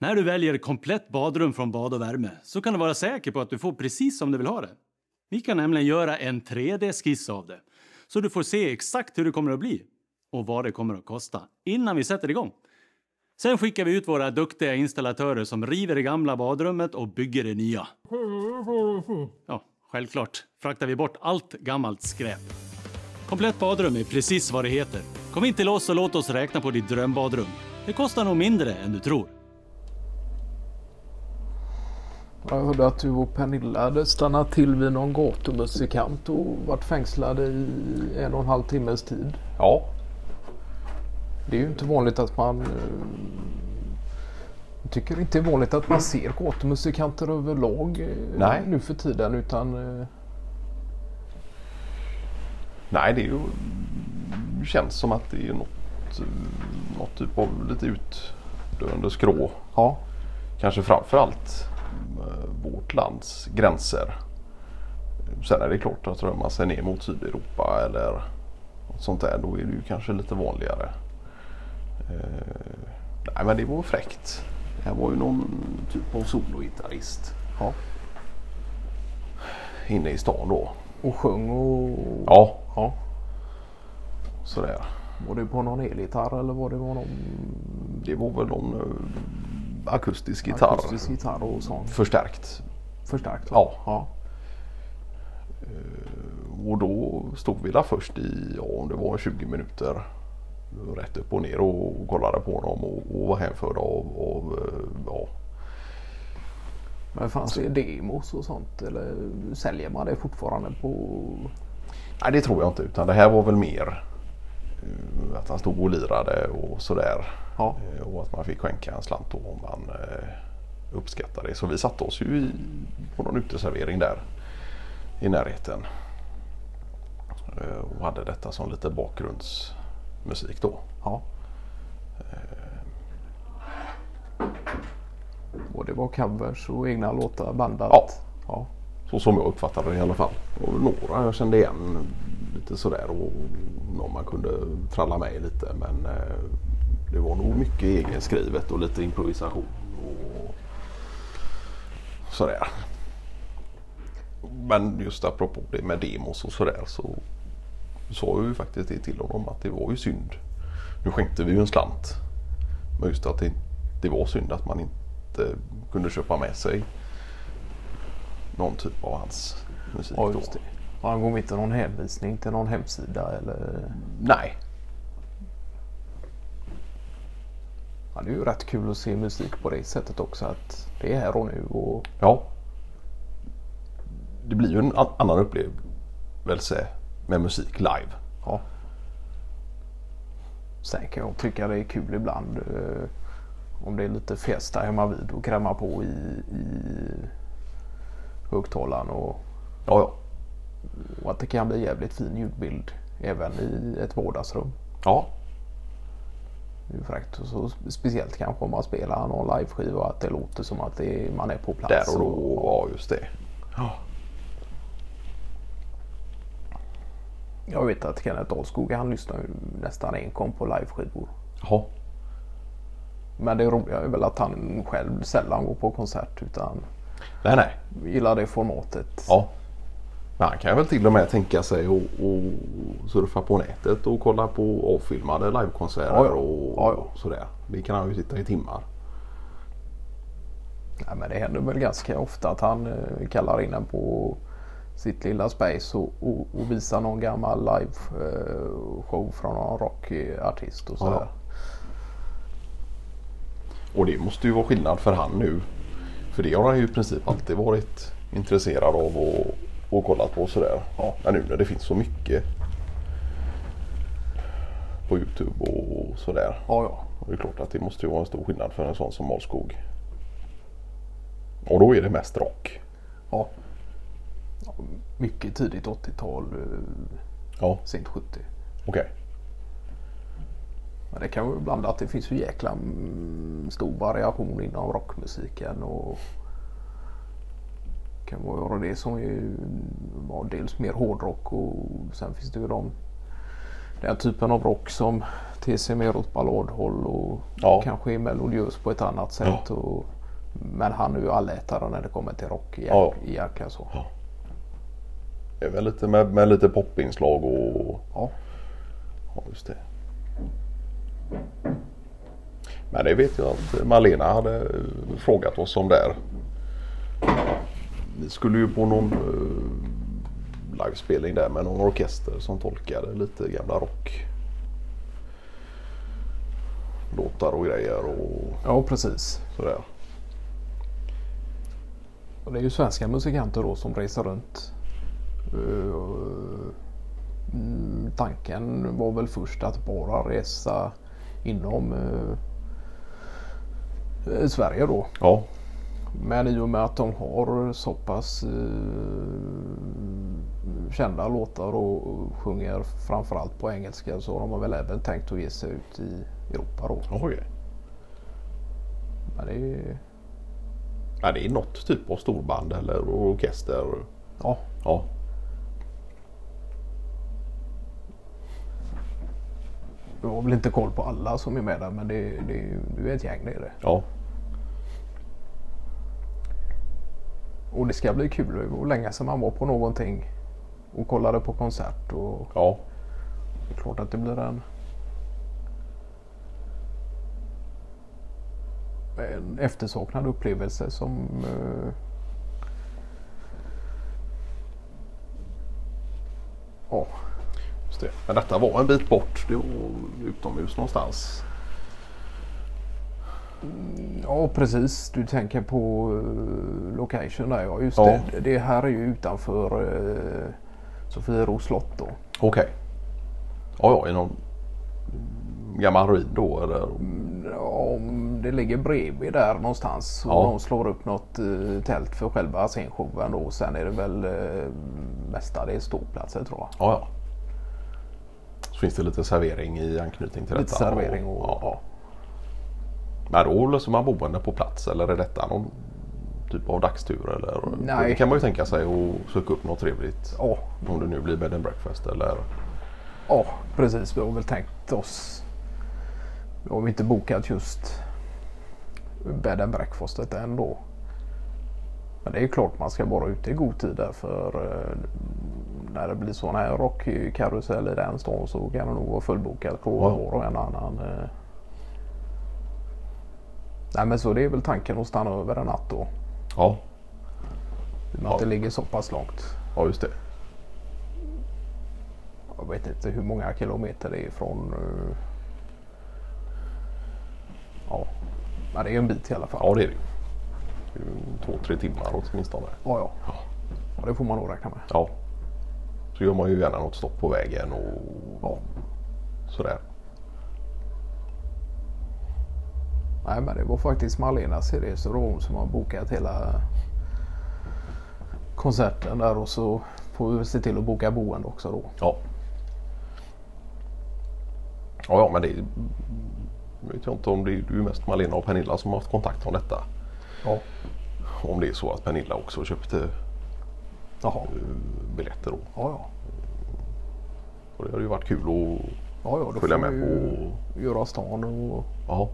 När du väljer komplett badrum från Bad och värme så kan du vara säker på att du får precis som du vill ha det. Vi kan nämligen göra en 3D-skiss av det så du får se exakt hur det kommer att bli och vad det kommer att kosta innan vi sätter igång. Sen skickar vi ut våra duktiga installatörer som river det gamla badrummet och bygger det nya. Ja, självklart fraktar vi bort allt gammalt skräp. Komplett badrum är precis vad det heter. Kom in till oss och låt oss räkna på ditt drömbadrum. Det kostar nog mindre än du tror. Jag hörde att du och Pernilla hade stannat till vid någon gatumusikant och varit fängslade i en och en halv timmes tid. Ja, Det är ju inte vanligt att man... eh, Jag tycker inte det är vanligt att man ser gatumusikanter överlag eh, Nej. nu för tiden utan... eh, nej det är ju, känns som att det är något, något typ av lite utdöende skrå. Ja, Kanske framförallt vårt lands gränser. Sen är det klart att rör man sig ner mot Sydeuropa eller något sånt där då är det ju kanske lite vanligare. Eh, nej men det var fräckt. Det här var ju någon typ av sologitarrist ja. inne i stan då. Och sjöng och... Ja, ja. sådär. Var det på någon elgitarr eller var det på någon Det var väl någon eh, akustisk gitarr. akustisk gitarr och sånt? Förstärkt. Förstärkt? Ja. ja. Och då stod vi där först i, ja, om det var 20 minuter. Rätt upp och ner och kollade på dem och, och var hänförda av, av eh, ja. Men fanns det demos och sånt eller säljer man det fortfarande på... Nej det tror jag inte utan det här var väl mer eh, att han stod och lirade och sådär. Ja. Eh, Och att man fick skänka en slant då om man eh, uppskattade det. Så vi satte oss ju i, på någon uteservering där i närheten. Eh, Och hade detta som lite bakgrundsmusik då. Ja. Och det var covers och egna låtar bandat? Ja. ja. Så som jag uppfattade det i alla fall. Och några jag kände igen lite sådär och någon man kunde tralla med lite. Men eh, det var nog mycket egenskrivet och lite improvisation. Och sådär. Men just apropå det med demos och sådär så sa ju faktiskt det till honom att det var ju synd. Nu skänkte vi ju en slant. Men just att det, det var synd att man inte kunde köpa med sig någon typ av hans musik. Ja, Och han gav inte någon hänvisning till någon hemsida eller? Nej, Ja, det är ju rätt kul att se musik på det sättet också att det är här och nu och ja. Det blir ju en an- annan upplevelse med musik live. ja. Sen kan jag tycka det är kul ibland eh, om det är lite festa hemma vid och kräma på i, i högtalaren och, Ja, ja. Och att det kan bli jävligt fin ljudbild även i ett vardagsrum. Ja, Det är fräckt. Och Så speciellt kanske om man spelar någon liveskiva att det låter som att det är, man är på plats. där och då. Ja, just det. Ja. Jag vet att Kenneth Dahlskog han lyssnar ju nästan enkom på liveskivor. Jaha. Men det roliga är väl att han själv sällan går på konsert utan Nej, nej. gillar det formatet. Ja. Men han kan väl till och med tänka sig att surfa på nätet och kolla på avfilmade livekonserter Ja, ja. och Ja, sådär. Det kan han ju sitta i timmar. Nej, men det händer väl ganska ofta att han eh, kallar in en på sitt lilla space och, och, och visar någon gammal live eh, från någon rockartist och sådär. Och det måste ju vara skillnad för han nu. För det har han ju i princip alltid varit intresserad av och, och kollat på sådär. Ja. Men nu när det finns så mycket på Youtube och sådär. Ja, ja. Och det är klart att det måste ju vara en stor skillnad för en sån som Malskog. Och då är det mest rock. ja. Mycket tidigt 80-tal, eh, Ja, sent 70. okej. Men det kan ju ibland att det finns ju jäkla mm, stor variation inom rockmusiken och kan vara det som är ja, dels mer hårdrock och sen finns det ju de den typen av rock som till sig mer åt balladhåll och Ja. kanske är melodiös på ett annat sätt. Och, men han är ju allätare när det kommer till rock i, Ja. i jäkla så. Ja. Väl lite med, med lite popinslag och Ja. Ja, just det. Men det vet jag att Malena hade frågat oss om där. Skulle ju på någon uh, livespelning där med någon orkester som tolkade lite gamla rock. Låtar och grejer och ja, precis. sådär. Och det är ju svenska musikanter då som reser runt. Eh, mm, tanken var väl först att bara resa inom eh, eh, Sverige då. Ja, Men i och med att de har så pass eh, kända låtar och sjunger framförallt på engelska så har de väl även tänkt att ge sig ut i Europa då. oj. Men det är, Ja, det är något typ av storband eller orkester. ja, Ja, jag har väl inte koll på alla som är med där men det, det, det är ett gäng det är det. ja, Och det ska bli kul. Det var länge sedan man var på någonting och kollade på konsert. Och ja. det är klart att det blir en, en eftersaknad upplevelse som eh, ja, Just det. Men detta var en bit bort. Det var utomhus någonstans. Ja, precis. Du tänker på eh, location där. Ja, just Ja. det. Det här är ju utanför uh, Sofiero slott då. Okej. Ja, ja, i någon gammal ruin då eller? Ja, om det ligger bredvid där någonstans och Ja. de slår upp något eh, tält för själva scenshowen då. Sen är det väl uh, mestadels ståplatser tror jag. Ja, ja. Så finns det lite servering i anknytning till Lite detta? servering och ja. ja. Men då löser man boende på plats eller är detta någon typ av dagstur eller? Nej. Det kan man ju tänka sig att söka upp något trevligt. Ja, Om det nu blir bed and breakfast eller? ja, precis. Vi har väl tänkt oss. Vi har inte bokat just bed and breakfastet ändå. Men det är ju klart man ska vara ute i god tid där för eh, när det blir sån här rockkarusell i den stan så kan det nog vara fullbokat på Ja. var och en annan. Nej men så det är väl tanken att stanna över en natt då. Ja, I och med Ja. att det ligger så pass långt. ja just det. Jag vet inte hur många kilometer det är från. eh, Ja, men det är en bit i alla fall. Ja det är det ju. Två, tre timmar åtminstone. ja, ja. ja det får man nog räkna med. Ja. Så gör man ju gärna något stopp på vägen och Ja. sådär. Nej, men det var faktiskt så det var hon som har bokat hela konserten där och så får vi se till att boka boende också då. Ja. Ja, ja men det vet jag inte om det är, ju mest Malena och Pernilla som har haft kontakt om detta. Ja. Om det är så att Pernilla också köpte Jaha. eh, biljetter då. Ja, ja. Och det hade ju varit kul att Ja, ja, då följa med vi på. göra stan och Ja,